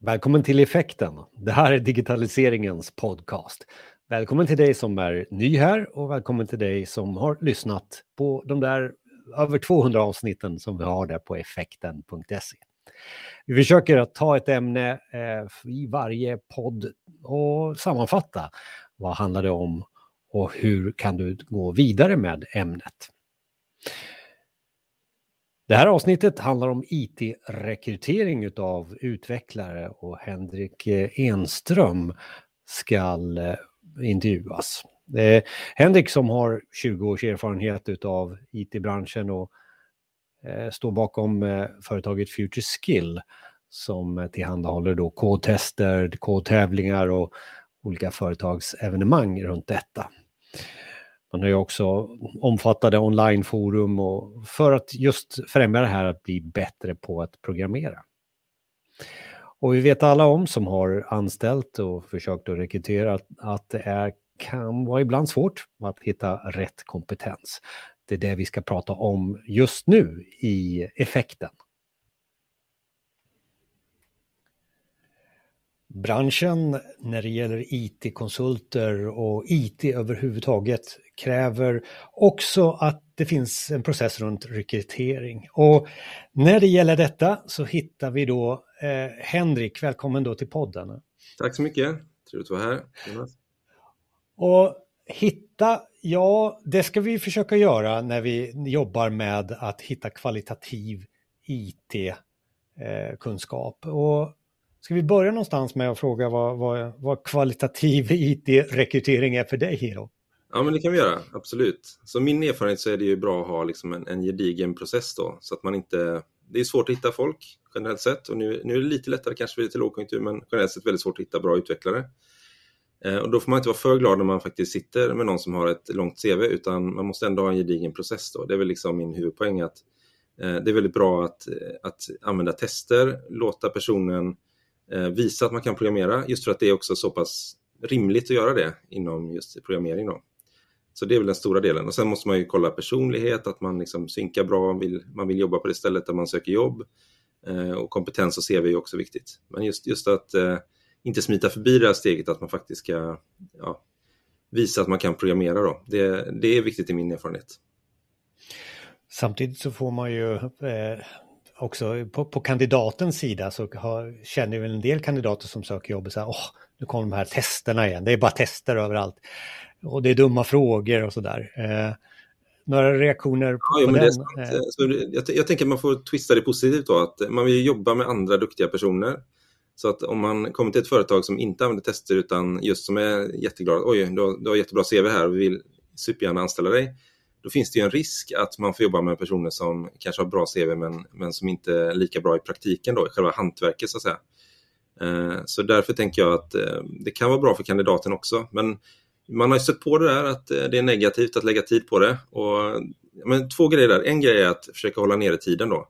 Välkommen till Effekten. Det här är digitaliseringens podcast. Välkommen till dig som är ny här och välkommen till dig som har lyssnat på de där över 200 avsnitten som vi har där på effekten.se. Vi försöker att ta ett ämne eh, i varje podd och sammanfatta vad handlar det om och hur kan du gå vidare med ämnet. Det här avsnittet handlar om IT-rekrytering av utvecklare och Henrik eh, Enström ska eh, intervjuas. Eh, Henrik som har 20 års erfarenhet av IT-branschen och står bakom företaget Future Skill som tillhandahåller då kodtester, kodtävlingar och olika företagsevenemang runt detta. Man har ju också omfattande onlineforum och för att just främja det här att bli bättre på att programmera. Och vi vet alla om som har anställt och försökt att rekrytera att det är, kan vara ibland svårt att hitta rätt kompetens. Det är det vi ska prata om just nu i effekten. Branschen när det gäller IT-konsulter och IT överhuvudtaget kräver också att det finns en process runt rekrytering. Och när det gäller detta så hittar vi då eh, Henrik, välkommen då till podden. Tack så mycket, trevligt att vara här. Och hitta, ja det ska vi försöka göra när vi jobbar med att hitta kvalitativ IT-kunskap. Eh, och Ska vi börja någonstans med att fråga vad, vad, vad kvalitativ IT-rekrytering är för dig Hiro? Ja, men det kan vi göra, absolut. Så min erfarenhet så är det ju bra att ha liksom en, en gedigen process då, så att man inte... Det är svårt att hitta folk generellt sett och nu, nu är det lite lättare kanske för lite lågkonjunktur, men generellt sett väldigt svårt att hitta bra utvecklare. Eh, och då får man inte vara för glad när man faktiskt sitter med någon som har ett långt CV, utan man måste ändå ha en gedigen process då. Det är väl liksom min huvudpoäng att eh, det är väldigt bra att, eh, att använda tester, låta personen Eh, Eh, visa att man kan programmera just för att det är också så pass rimligt att göra det inom just programmering. Då. Så det är väl den stora delen. Och sen måste man ju kolla personlighet, att man liksom synkar bra, vill, man vill jobba på det stället där man söker jobb. Eh, och kompetens och CV är också viktigt. Men just, just att eh, inte smita förbi det här steget att man faktiskt ska ja, visa att man kan programmera. Då. Det, det är viktigt i min erfarenhet. Samtidigt så får man ju eh, också på, på kandidatens sida så har, känner vi en del kandidater som söker jobb och säger åh, nu kommer de här testerna igen, det är bara tester överallt. Och det är dumma frågor och sådär. Eh, några reaktioner på, ja, på den? Eh? Jag, jag, tänker att man får twista det positivt då, att man vill jobba med andra duktiga personer. Så att om man kommer till ett företag som inte använder tester utan just som är jätteglad, oj, du har, du har jättebra CV här och vi vill supergärna anställa dig då finns det ju en risk att man får jobba med personer som kanske har bra CV men, men som inte är lika bra i praktiken då, i själva hantverket så att säga. Eh, så därför tänker jag att eh, det kan vara bra för kandidaten också. Men man har ju sett på det där att eh, det är negativt att lägga tid på det. Och, men två grejer där. En grej är att försöka hålla nere tiden då.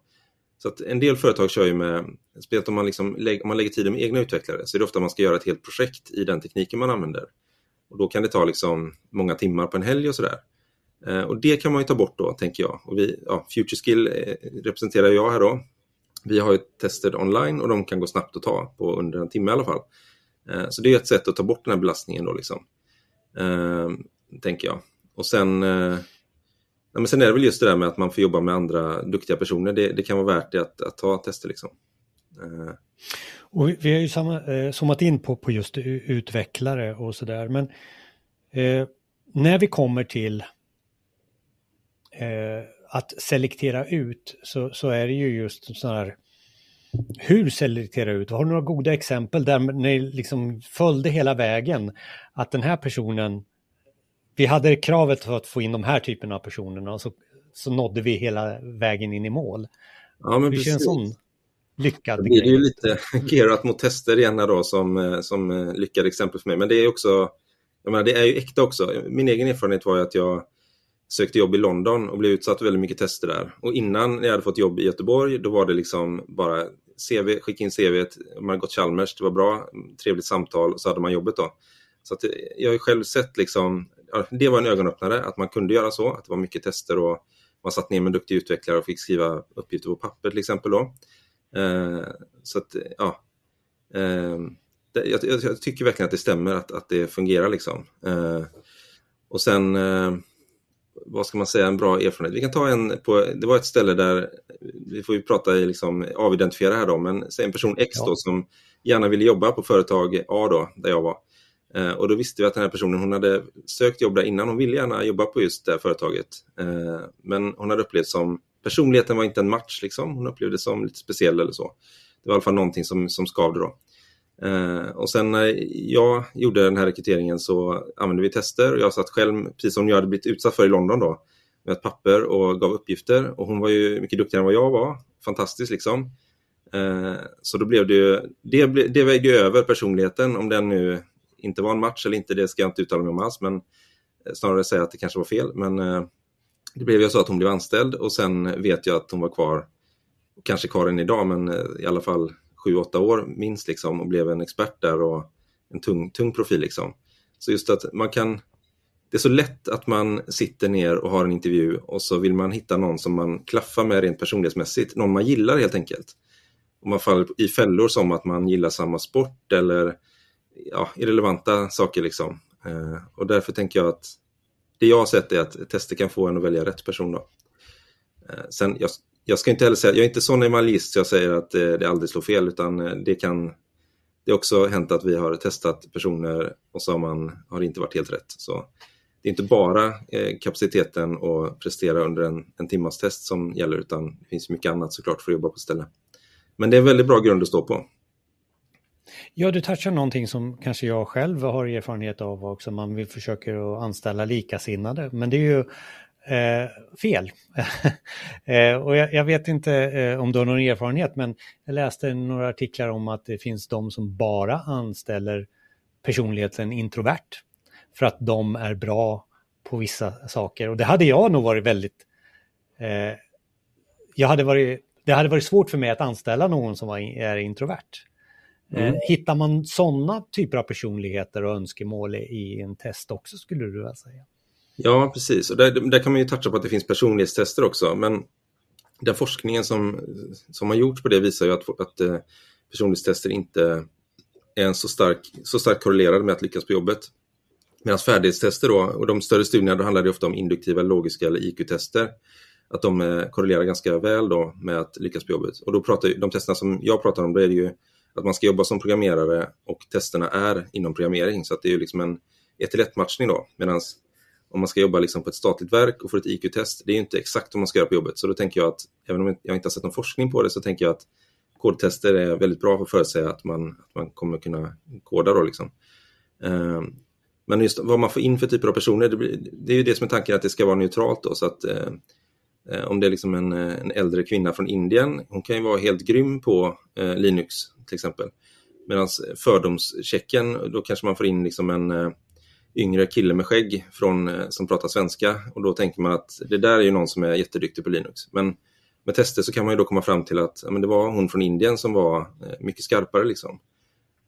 Så att en del företag kör ju med, speciellt om man, liksom, om man lägger tiden med egna utvecklare, så är det ofta man ska göra ett helt projekt i den tekniken man använder. Och då kan det ta liksom många timmar på en helg och sådär. Eh, och det kan man ju ta bort då, tänker jag. Och vi, ja, FutureSkill eh, representerar jag här då. Vi har ju tester online och de kan gå snabbt att ta på under en timme i alla fall. Eh, så det är ett sätt att ta bort den här belastningen då liksom. Eh, tänker jag. Och sen, eh, nej, men sen är det väl just det där med att man får jobba med andra duktiga personer. Det, det kan vara värt det att, att ta tester liksom. Och vi har ju samma, eh, zoomat in på, på just utvecklare och sådär. Men eh, när vi kommer till eh, att selektera ut så, så är det ju just sån här hur selektera ut? Har du några goda exempel där ni liksom följde hela vägen? Att den här personen, vi hade kravet för att få in de här typerna av personerna och så, så nådde vi hela vägen in i mål. Ja, men Hur känns sån lyckad det blir ju lite gerat mot tester igen då som, eh, som eh, lyckade exempel för mig. Men det är också, jag menar, det är ju äkta också. Min egen erfarenhet var ju att jag sökte jobb i London och blev utsatt för väldigt mycket tester där. Och innan jag hade fått jobb i Göteborg, då var det liksom bara CV, skicka in CV, man hade gått Chalmers, det var bra, trevligt samtal och så hade man jobbet då. Så att eh, jag har själv sett liksom, det var en ögonöppnare att man kunde göra så, att det var mycket tester och man satt ner med en duktig utvecklare och fick skriva uppgifter på papper till exempel då. Eh, så att, eh, ja, Eh, det, jag, jag, jag, tycker verkligen att det stämmer att, att det fungerar liksom. Eh, och sen, eh, vad ska man säga, en bra erfarenhet. Vi kan ta en på, det var ett ställe där, vi får ju prata i liksom, avidentifiera här då, men säg en person X ja. då som gärna ville jobba på företag A då, där jag var. Eh, och då visste vi att den här personen, hon hade sökt jobb där innan, hon ville gärna jobba på just det företaget. Eh, men hon hade upplevt som, personligheten var inte en match liksom, hon upplevde det som lite speciell eller så. Det var i alla fall någonting som, som skavde då. Eh, och sen när jag gjorde den här rekryteringen så använde vi tester och jag satt själv, precis som jag hade blivit utsatt för i London då, med ett papper och gav uppgifter och hon var ju mycket duktigare än vad jag var. Fantastiskt liksom. Eh, så då blev det ju, det, det vägde över personligheten, om den nu inte var en match eller inte, det ska jag inte uttala mig om alls, men eh, snarare säga att det kanske var fel. Men eh, det blev ju så att hon blev anställd och sen vet jag att hon var kvar, kanske kvar än idag, men eh, i alla fall sju, åtta år minst liksom och blev en expert där och en tung, tung profil. Liksom. Så just att man kan, det är så lätt att man sitter ner och har en intervju och så vill man hitta någon som man klaffar med rent personlighetsmässigt, någon man gillar helt enkelt. Och man faller i fällor som att man gillar samma sport eller ja, irrelevanta saker. Liksom. Eh, och därför tänker jag att det jag har sett är att tester kan få en att välja rätt person. Då. Eh, sen, jag, jag ska inte heller säga, jag är inte sån emaljist så jag säger att eh, det, aldrig slår fel utan eh, det kan Det har också hänt att vi har testat personer och så har, man, har det inte varit helt rätt. Så det är inte bara eh, kapaciteten att prestera under en, en timmas test som gäller utan det finns mycket annat såklart för att jobba på ställe. Men det är en väldigt bra grund att stå på. Ja, du touchar någonting som kanske jag själv har erfarenhet av också. Man försöker att anställa likasinnade. Men det är ju eh, fel. eh, och jag, jag, vet inte eh, om du har någon erfarenhet, men jag läste några artiklar om att det finns de som bara anställer personligheten introvert för att de är bra på vissa saker. Och det hade jag nog varit väldigt... Eh, jag hade varit, det hade varit svårt för mig att anställa någon som var, är introvert. Eh, mm. hittar man sådana typer av personligheter och önskemål i en test också skulle du väl säga? Ja, precis. Och där, där kan man ju toucha på att det finns personlighetstester också. Men den forskningen som, som har gjorts på det visar ju att, att eh, personlighetstester inte är en så, stark, så starkt korrelerade med att lyckas på jobbet. Medan färdighetstester då, och de större studierna, då handlar det ofta om induktiva, logiska eller IQ-tester. Att de eh, korrelerar ganska väl då med att lyckas på jobbet. Och då pratar de testerna som jag pratar om, då är det ju att man ska jobba som programmerare och testerna är inom programmering. Så att det är ju liksom en 1 matchning då. Medan om man ska jobba liksom på ett statligt verk och få ett IQ-test, det är inte exakt vad man ska göra på jobbet. Så då tänker jag att, även om jag inte har sett någon forskning på det, så tänker jag att kodtester är väldigt bra för att förutsäga att man, att man kommer kunna koda. Då liksom. Eh, men just vad man får in för typer av personer, det, blir, det är ju det som är tanken att det ska vara neutralt. Då, så att, eh, eh om det är liksom en, eh, en, äldre kvinna från Indien, hon kan ju vara helt grym på eh, Linux till exempel. Medan fördomschecken, då kanske man får in liksom en eh, yngre kille med skägg från, eh, som pratar svenska och då tänker man att det där är ju någon som är jätteduktig på Linux. Men med tester så kan man ju då komma fram till att ja, men det var hon från Indien som var eh, mycket skarpare liksom.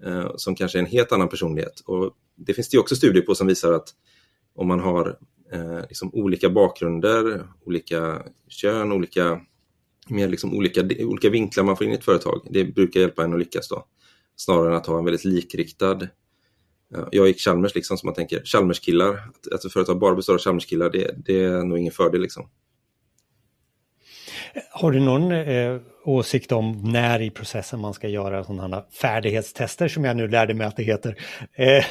Eh, som kanske är en helt annan personlighet. Och det finns det också studier på som visar att om man har eh, liksom olika bakgrunder, olika kön, olika, mer liksom olika, olika vinklar man får in i ett företag, det brukar hjälpa en att lyckas då. Snarare än att ha en väldigt likriktad jag gick Chalmers, liksom, så man tänker Chalmers-killar, att, att ett företag bara består av Chalmers-killar, det, det, är nog ingen fördel. Liksom. Har du någon eh, åsikt om när i processen man ska göra sådana färdighetstester som jag nu lärde mig att det heter?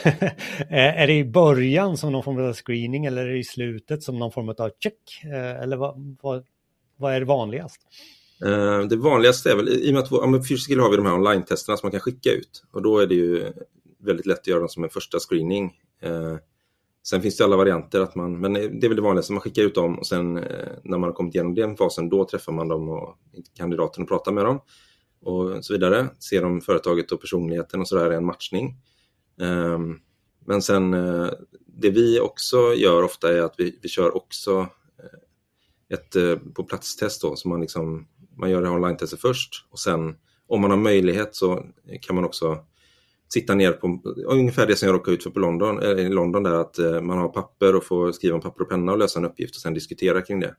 Eh, är det i början som någon form av screening eller är det i slutet som någon form av check? Eh, eller vad, vad, vad, är det vanligast? Eh, det vanligaste är väl, i och med att ja, med Fysical har vi de här online-testerna som man kan skicka ut och då är det ju väldigt lätt att göra dem som en första screening. Eh, sen finns det alla varianter, att man, men det är väl det vanligaste, man skickar ut dem och sen eh, när man har kommit igenom den fasen, då träffar man dem och kandidaten och pratar med dem och så vidare. Ser om företaget och personligheten och sådär är en matchning. Eh, men sen eh, det vi också gör ofta är att vi, vi kör också eh, ett eh, på platstest då, så man, liksom, man gör online-testet först och sen om man har möjlighet så kan man också sitta ner på ungefär det som jag råkade ut för på London, äh, i London där att eh, man har papper och får skriva en papper och penna och lösa en uppgift och sen diskutera kring det.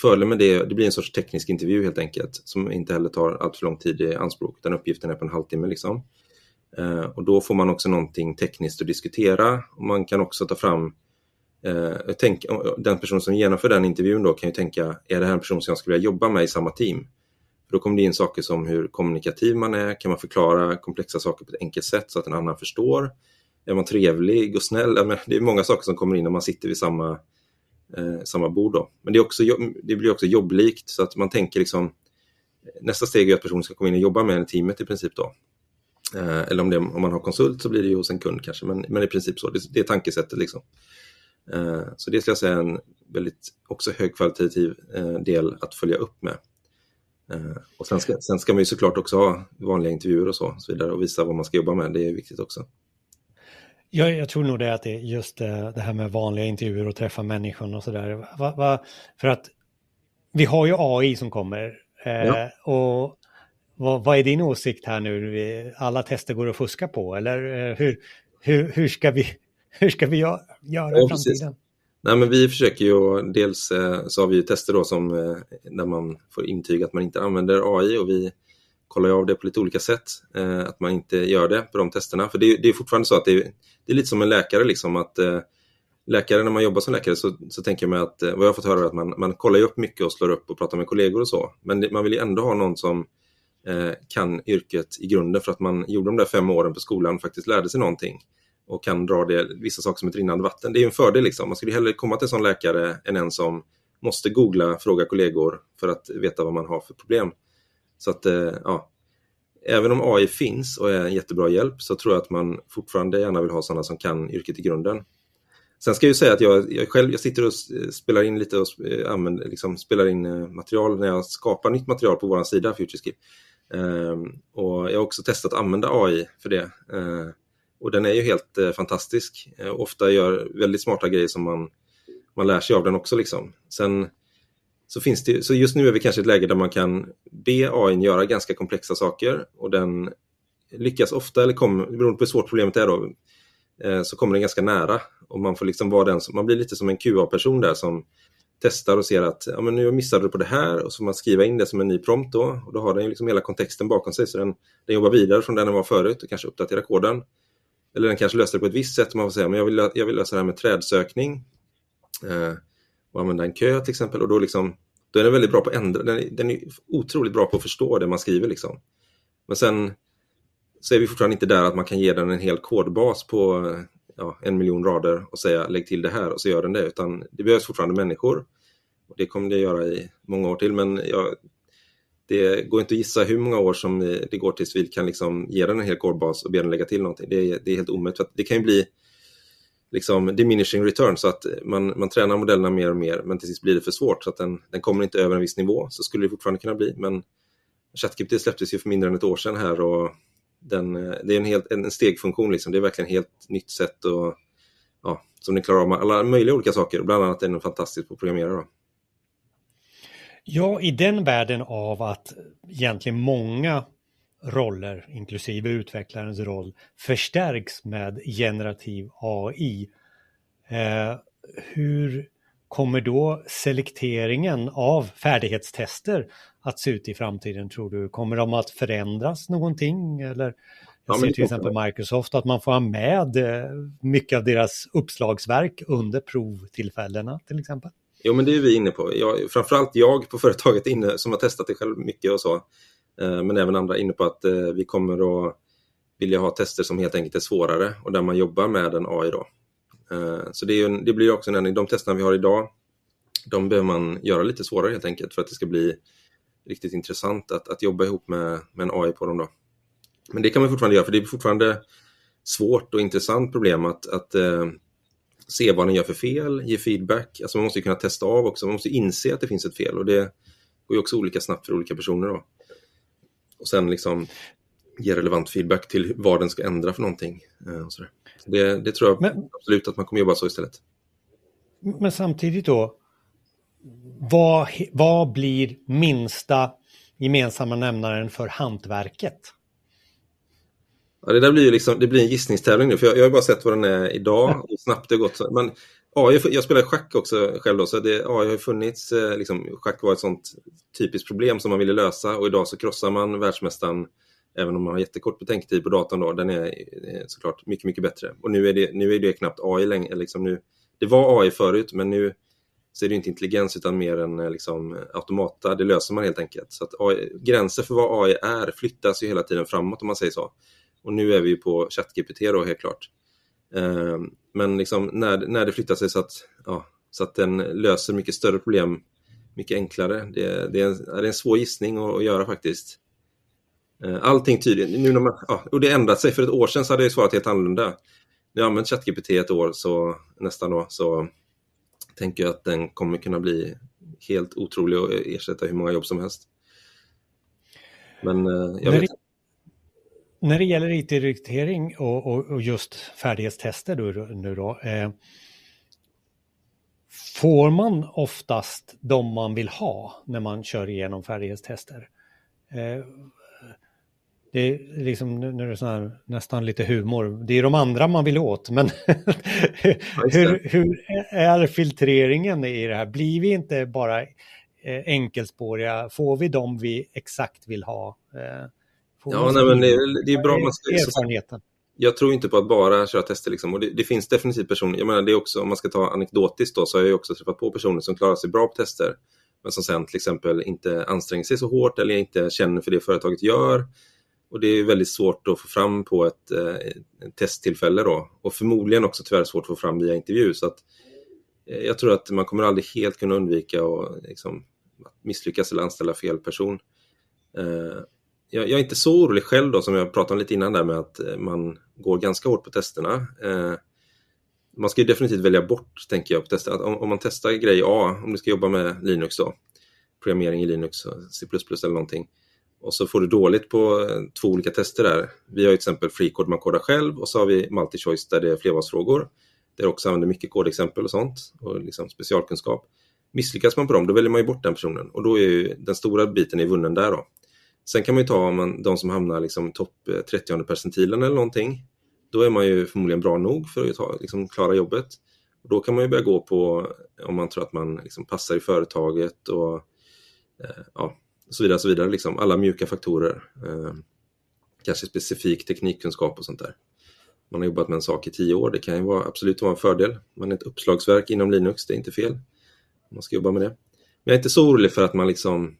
Fördelen med det, det blir en sorts teknisk intervju helt enkelt som inte heller tar allt för lång tid i anspråk utan uppgiften är på en halvtimme liksom. Eh, och då får man också någonting tekniskt att diskutera. Och man kan också ta fram eh, tänk, den person som genomför den intervjun då kan ju tänka, är det här en person som jag skulle vilja jobba med i samma team? För då kommer det in saker som hur kommunikativ man är, kan man förklara komplexa saker på ett enkelt sätt så att en annan förstår? Är man trevlig och snäll? Det är många saker som kommer in när man sitter vid samma, eh, samma bord. Då. Men det, är också, det blir också jobblikt så att man tänker liksom nästa steg är att personen ska komma in och jobba med teamet i princip. då. Eh, eller om, det, om man har konsult så blir det ju hos en kund kanske, men, men i princip så. Det, det är tankesättet. Liksom. Eh, så det skulle jag säga är en väldigt också högkvalitativ eh, del att följa upp med. Eh, och sen ska, sen ska man ju såklart också ha vanliga intervjuer och så, så vidare och visa vad man ska jobba med. Det är viktigt också. Jag, jag tror nog det att det är just det, det här med vanliga intervjuer och träffa människan och sådär. För att vi har ju AI som kommer eh, ja. och vad, vad, är din åsikt här nu? Alla tester går att fuska på eller hur, hur, hur, ska, vi, hur ska vi göra, göra ja, i framtiden? Nej, men vi försöker ju, dels eh, så har vi tester då som, eh, där man får intyg att man inte använder AI och vi kollar ju av det på lite olika sätt, eh, att man inte gör det på de testerna. För det, det är fortfarande så att det är, det är, lite som en läkare, liksom att läkare, när man jobbar som läkare så, så tänker jag mig att, vad jag har fått höra är att man, man kollar upp mycket och slår upp och pratar med kollegor och så. Men man vill ju ändå ha någon som kan yrket i grunden för att man gjorde de där fem åren på skolan och faktiskt lärde sig någonting och kan dra det, vissa saker som ett rinnande vatten. Det är en fördel. Liksom. Man skulle hellre komma till en sån läkare än en som måste googla, fråga kollegor för att veta vad man har för problem. Så att, eh, ja, även om AI finns och är en jättebra hjälp så tror jag att man fortfarande gärna vill ha sådana som kan yrket i grunden. Sen ska jag ju säga att jag, jag själv jag sitter och eh, spelar in lite och eh, använder, liksom, spelar in material när jag skapar nytt material på vår sida FutureSkip. Ehm, och jag har också testat att använda AI för det. Och den är ju helt eh, fantastisk. Eh, ofta gör väldigt smarta grejer som man, man lär sig av den också. Liksom. Sen så finns det, så just nu är vi kanske i ett läge där man kan be AI göra ganska komplexa saker och den lyckas ofta, eller kommer, beroende på hur svårt problemet är då, eh, så kommer den ganska nära. Och man får liksom vara den som, man blir lite som en QA-person där som testar och ser att ja, men nu missade du på det här och så man skriva in det som en ny prompt då och då har den liksom hela kontexten bakom sig så den, den jobbar vidare från där den var förut och kanske uppdaterar koden. Eller den kanske löser det på ett visst sätt, man får säga men jag vill, jag vill lösa det här med trädsökning eh, och använda en kö till exempel och då, liksom, då är den väldigt bra på att ändra, den, är, den är otroligt bra på att förstå det man skriver liksom. Men sen så är vi fortfarande inte där att man kan ge den en hel kodbas på ja, en miljon rader och säga lägg till det här och så gör den det. Utan det behövs fortfarande människor. Och det kommer det göra i många år till. Men jag, det går inte att gissa hur många år som det går tills vi kan liksom ge den en hel kodbas och be den lägga till någonting. Det är, det är helt omöjligt. det kan ju bli liksom diminishing return så att man, man tränar modellerna mer och mer men till sist blir det för svårt så att den, den kommer inte över en viss nivå. Så skulle det fortfarande kunna bli. Men ChatGPT släpptes ju för mindre än ett år sedan här och den, det är en, helt, en stegfunktion, liksom. det är verkligen ett helt nytt sätt och, ja, som den klarar av alla möjliga olika saker. Bland annat är den fantastisk på att programmera. Då. Ja, i den världen av att egentligen många roller, inklusive utvecklarens roll, förstärks med generativ AI. Eh, hur kommer då selekteringen av färdighetstester att se ut i framtiden tror du? Kommer de att förändras någonting? Eller jag ser till exempel Microsoft att man får ha med eh, mycket av deras uppslagsverk under provtillfällena till exempel. Jo, men det är vi inne på. Jag, framförallt jag på företaget inne som har testat det själv mycket och så. Eh, men även andra inne på att eh, vi kommer att vilja ha tester som helt enkelt är svårare och där man jobbar med en AI då. Eh, så det, en, det blir också en ändring. De testerna vi har idag, de behöver man göra lite svårare helt enkelt för att det ska bli riktigt intressant att, att jobba ihop med, med en AI på dem. Då. Men det kan man fortfarande göra, för det är fortfarande svårt och intressant problem att, att se vad den gör för fel, ge feedback. Alltså man måste kunna testa av också, man måste inse att det finns ett fel och det går ju också olika snabbt för olika personer. Då. Och sen liksom ge relevant feedback till vad den ska ändra för någonting. Eh, och så det, det, tror jag men, absolut att man kommer jobba så istället. Men samtidigt då, vad, vad blir minsta gemensamma nämnaren för hantverket? Ja, det där blir ju liksom, det blir en gissningstävling nu, för jag, jag har bara sett vad den är idag och snabbt det har gått. Men AI, jag spelar schack också själv då, så det, AI har funnits, eh, liksom, schack var ett sånt typiskt problem som man ville lösa och idag så krossar man världsmästaren Även om man har jättekort betänketid på datorn då, den är såklart mycket, mycket bättre. Och nu är det, nu är det knappt AI längre. Liksom nu, det var AI förut, men nu så är det inte intelligens utan mer en liksom, automata. Det löser man helt enkelt. Så att AI, gränser för vad AI är flyttas ju hela tiden framåt om man säger så. Och nu är vi på ChatGPT då helt klart. Eh, men liksom när, när det flyttar sig så att, ja, så att den löser mycket större problem mycket enklare. Det, det, är, en, det är en svår gissning att, att göra faktiskt. Eh, allting tyder, nu när man, ja, och det ändrat sig. För ett år sedan så hade jag svarat helt annorlunda. Jag har använt ChatGPT ett år, så, nästan då, så tänker jag att den kommer kunna bli helt otrolig och ersätta hur många jobb som helst. Men eh, jag vet När det gäller IT-rekrytering och, och, och, just färdighetstester då, nu då, eh, får man oftast de man vill ha när man kör igenom färdighetstester? Eh, det är liksom, nu är det här, nästan lite humor, det är de andra man vill åt, men hur, hur, är filtreringen i det här? Blir vi inte bara eh, enkelspåriga? Får vi de vi exakt vill ha? Eh, ja, nej, men det, det, är bra. Man ska, erfarenheten. Jag tror inte på att bara köra tester. Liksom. Och det, det, finns definitivt personer, jag menar det är också, om man ska ta anekdotiskt då, så har jag också träffat på personer som klarar sig bra på tester, men som sen till exempel inte anstränger sig så hårt eller inte känner för det företaget gör och det är väldigt svårt att få fram på ett, eh, ett testtillfälle då. Och förmodligen också tyvärr svårt att få fram via intervju. Så att, eh, jag tror att man kommer aldrig helt kunna undvika att liksom, misslyckas eller anställa fel person. Jag, jag, är inte så orolig själv då, som jag pratade om lite innan där med att eh, man går ganska hårt på testerna. Eh, man ska definitivt välja bort, tänker jag, på testerna. Om, om, man testar grej A, om du ska jobba med Linux då, programmering i Linux, C++ eller någonting, och så får du dåligt på eh, två olika tester där. Vi har till exempel FreeCode man kodar själv och så har vi MultiChoice där det är flervalsfrågor. Där också använder mycket kodexempel och sånt och liksom specialkunskap. Misslyckas man på dem, då väljer man ju bort den personen och då är ju den stora biten är vunnen där då. Sen kan man ju ta om man, de som hamnar liksom topp eh, 30 percentilen eller någonting. Då är man ju förmodligen bra nog för att ta, liksom, klara jobbet. Och då kan man ju börja gå på eh, om man tror att man liksom passar i företaget och eh, ja, så vidare. Så vidare liksom. Alla mjuka faktorer. Eh, kanske specifik teknikkunskap och sånt där. Man har jobbat med en sak i tio år, det kan ju vara, absolut vara en fördel. Man är ett uppslagsverk inom Linux, det är inte fel. Man ska jobba med det. Men jag är inte så orolig för att man liksom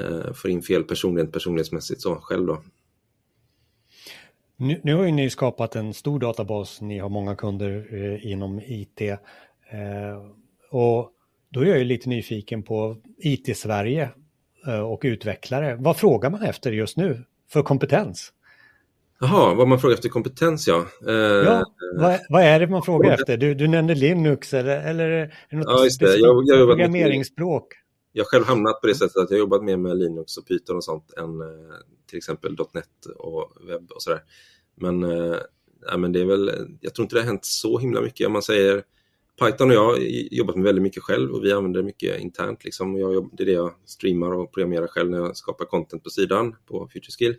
eh, får in fel person rent personlighetsmässigt så själv då. Nu, nu har ju ni skapat en stor databas, ni har många kunder eh, inom IT. Eh, och då är jag ju lite nyfiken på IT-Sverige. Eh, och utvecklare. Vad frågar man efter just nu för kompetens? Jaha, vad man frågar efter kompetens ja. Eh, ja vad, vad, är det man frågar efter? Du, du nämnde Linux eller, eller är det något ja, just det. Jag, jag programmeringsspråk? Jag har själv hamnat på det sättet att jag jobbat mer med Linux och Python och sånt än eh, till exempel .NET och webb och sådär. Men, ja, men det är väl, jag tror inte det har hänt så himla mycket. Om man säger Python och jag har jobbat med väldigt mycket själv och vi använder det mycket internt. Liksom. Jag, det är det jag streamar och programmerar själv när jag skapar content på sidan på FutureSkill.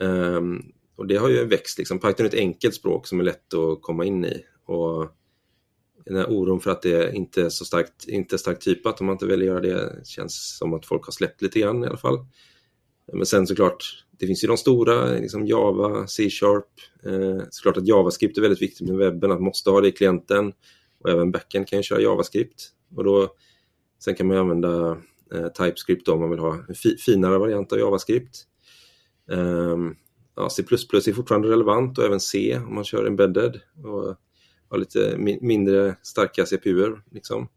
Um, och det har ju växt. Liksom. Python är ett enkelt språk som är lätt att komma in i. Och den här oron för att det inte är så starkt, inte starkt typat om man inte vill göra det känns som att folk har släppt lite grann i alla fall. Men sen såklart, det finns ju de stora, liksom Java, C-sharp. Eh, såklart att JavaScript är väldigt viktigt med webben, att man måste ha det i klienten. Och även backend kan ju köra JavaScript. Och då, sen kan man använda eh, TypeScript då, om man vill ha en fi finare variant av JavaScript. Eh, ja, C++ är fortfarande relevant och även C om man kör embedded och har lite mi mindre starka CPUer. Liksom.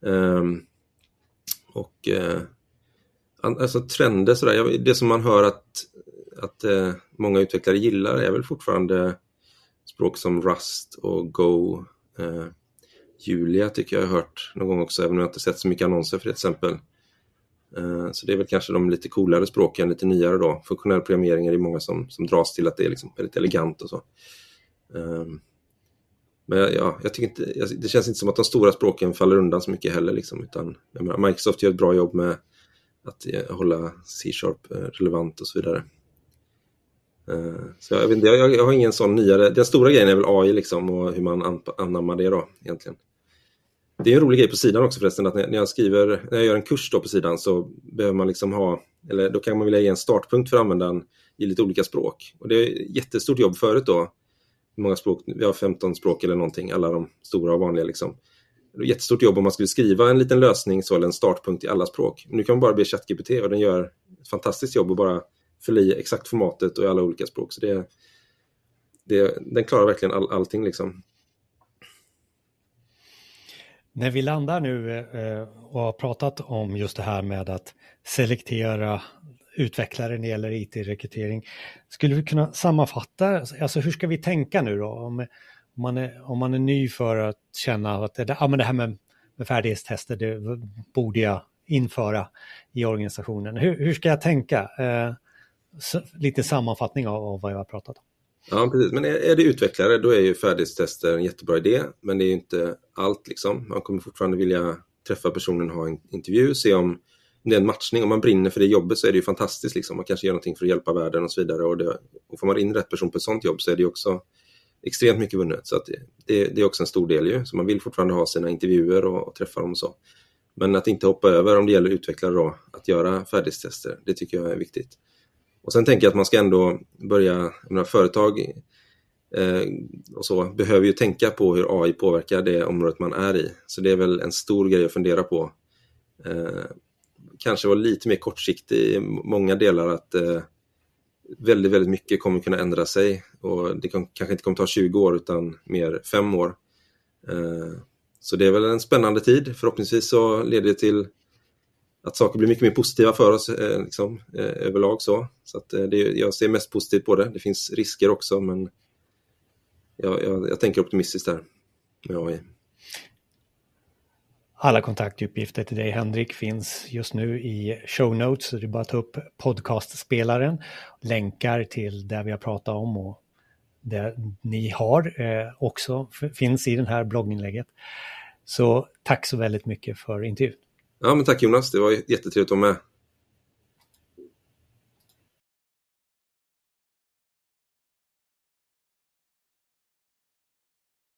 Um, och uh, alltså trender sådär, det som man hör att, att uh, många utvecklare gillar är väl fortfarande språk som Rust och Go. Uh, Julia tycker jag har hört någon gång också, även om jag inte sett så mycket annonser för det till exempel. Så det är väl kanske de lite coolare språken, lite nyare då. Funktionell programmering är det många som, som dras till att det är liksom väldigt elegant och så. Ehm, men ja, jag tycker inte, det känns inte som att de stora språken faller undan så mycket heller. Liksom, utan, menar, Microsoft gör ett bra jobb med att eh, hålla C-sharp eh, relevant och så vidare. Eh, så jag, vet inte, jag, jag har ingen sån nyare, den stora grejen är väl AI liksom och hur man anammar det då egentligen. det är en rolig grej på sidan också förresten, att när jag skriver, när jag gör en kurs då på sidan så behöver man liksom ha, eller då kan man vilja ge en startpunkt för användaren i lite olika språk. Och det är jättestort jobb förut då. Många språk? Vi har 15 språk eller någonting, alla de stora och vanliga liksom. Det är jättestort jobb om man skulle skriva en liten lösning så, eller en startpunkt i alla språk. Nu kan man bara be ChatGPT och den gör ett fantastiskt jobb och bara fylla i exakt formatet och i alla olika språk. Så det, det, den klarar verkligen all, allting liksom. När vi landar nu eh, och har pratat om just det här med att selektera utvecklare när det gäller IT-rekrytering, skulle vi kunna sammanfatta, alltså hur ska vi tänka nu då? Om, om, man, är, om man är ny för att känna att det, ja, men det här med, med färdighetstester, det borde jag införa i organisationen. Hur, hur ska jag tänka? Eh, så, lite sammanfattning av, av vad jag har pratat om. Ja, precis. Men är, är det utvecklare, då är ju färdighetstester en jättebra idé. Men det är ju inte allt liksom. Man kommer fortfarande vilja träffa personen, ha en intervju, se om det är en matchning. Om man brinner för det jobbet så är det ju fantastiskt. Liksom. Man kanske gör någonting för att hjälpa världen och så vidare. Och, det, och får man in rätt person på ett sånt jobb så är det ju också extremt mycket vunnet. Så att det, det, är också en stor del ju. Så man vill fortfarande ha sina intervjuer och, och träffa dem och så. Men att inte hoppa över, om det gäller utvecklare då, att göra färdighetstester, det tycker jag är viktigt. Och sen tänker jag att man ska ändå börja, menar, företag eh, och så behöver ju tänka på hur AI påverkar det området man är i. Så det är väl en stor grej att fundera på. Eh, kanske vara lite mer kortsiktig i många delar att eh, väldigt, väldigt mycket kommer kunna ändra sig och det kan, kanske inte kommer ta 20 år utan mer 5 år. Eh, så det är väl en spännande tid. Förhoppningsvis så leder det till att saker blir mycket mer positiva för oss eh, liksom, eh, överlag. Så, så att, eh, det, jag ser mest positivt på det. Det finns risker också men jag, jag, jag tänker optimistiskt där med AI. Alla kontaktuppgifter till dig Henrik finns just nu i show notes. Så det är bara att ta upp podcastspelaren, länkar till det vi har pratat om och det ni har eh, också finns i den här blogginlägget. Så tack så väldigt mycket för intervjun. Ja, men tack Jonas, det var jättetrevligt att vara med.